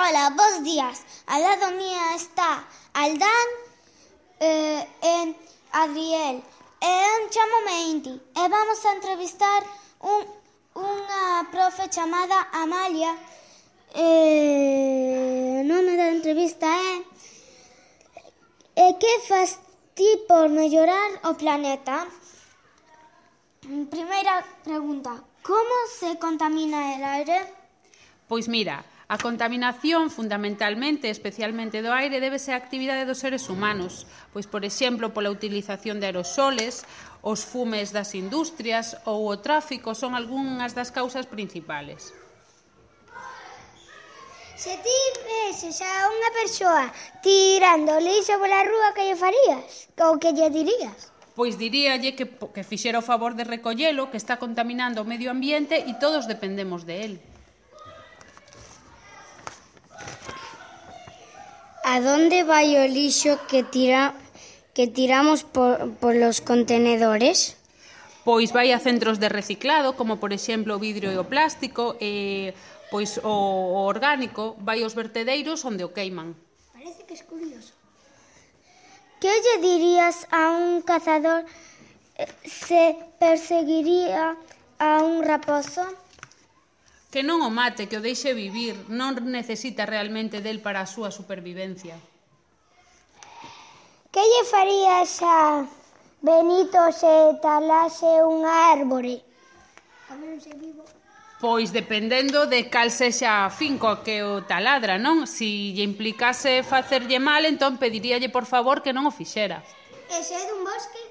Hola, bos días. Al lado mía está Aldán eh, e Adriel. Eh, e eu chamome Inti e eh, vamos a entrevistar un, unha profe chamada Amalia. Eh, o nome da entrevista eh. é E que faz ti por mellorar o planeta? Primeira pregunta, como se contamina el aire? Pois mira, A contaminación, fundamentalmente, especialmente do aire, débese á actividade dos seres humanos, pois, por exemplo, pola utilización de aerosoles, os fumes das industrias ou o tráfico son algunhas das causas principales. Se ti veses a unha persoa tirando lixo pola rúa que lle farías? Ou que lle dirías? pois diríalle que, que fixera o favor de recollelo, que está contaminando o medio ambiente e todos dependemos de él. A donde vai o lixo que tira que tiramos por, polos contenedores? Pois vai a centros de reciclado, como por exemplo o vidrio e o plástico, e pois o, o orgánico vai aos vertedeiros onde o queiman. Parece que é curioso. Que lle dirías a un cazador eh, se perseguiría a un raposo? que non o mate, que o deixe vivir, non necesita realmente del para a súa supervivencia. Que lle farías a Benito se talase unha árbore? Como vivo. Pois dependendo de cal sexa a finco que o taladra, non? Si lle implicase facerlle mal, entón pediríalle por favor que non o fixera. E se é dun bosque?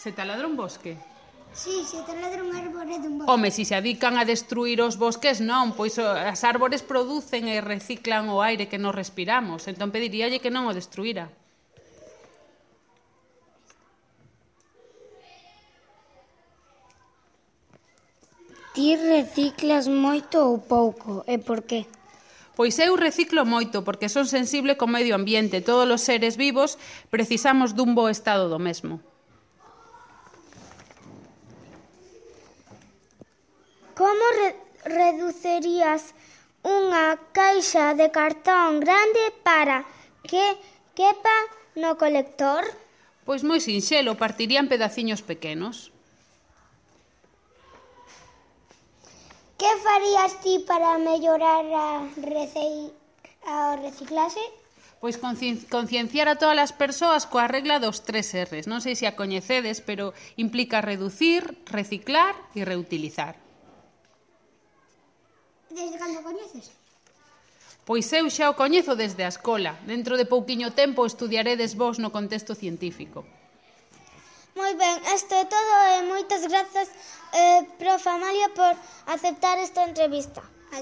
Se taladra un bosque? Sí, se taladra un árbore dun bosque. Home, se se adican a destruir os bosques, non, pois as árbores producen e reciclan o aire que nos respiramos. Entón pediríalle que non o destruíra. Ti reciclas moito ou pouco, e por qué? Pois eu reciclo moito porque son sensible co medio ambiente. Todos os seres vivos precisamos dun bo estado do mesmo. como re reducirías unha caixa de cartón grande para que quepa no colector? Pois moi sinxelo, partiría en pedaciños pequenos. Que farías ti para mellorar a, recei... a reciclase? pois concienciar a todas as persoas coa regla dos tres R's. Non sei se a coñecedes, pero implica reducir, reciclar e reutilizar. Desde cando coñeces? Pois eu xa o coñezo desde a escola. Dentro de pouquiño tempo estudiaredes vos no contexto científico. Moi ben, isto é todo e moitas grazas, eh, prof. Amalia, por aceptar esta entrevista.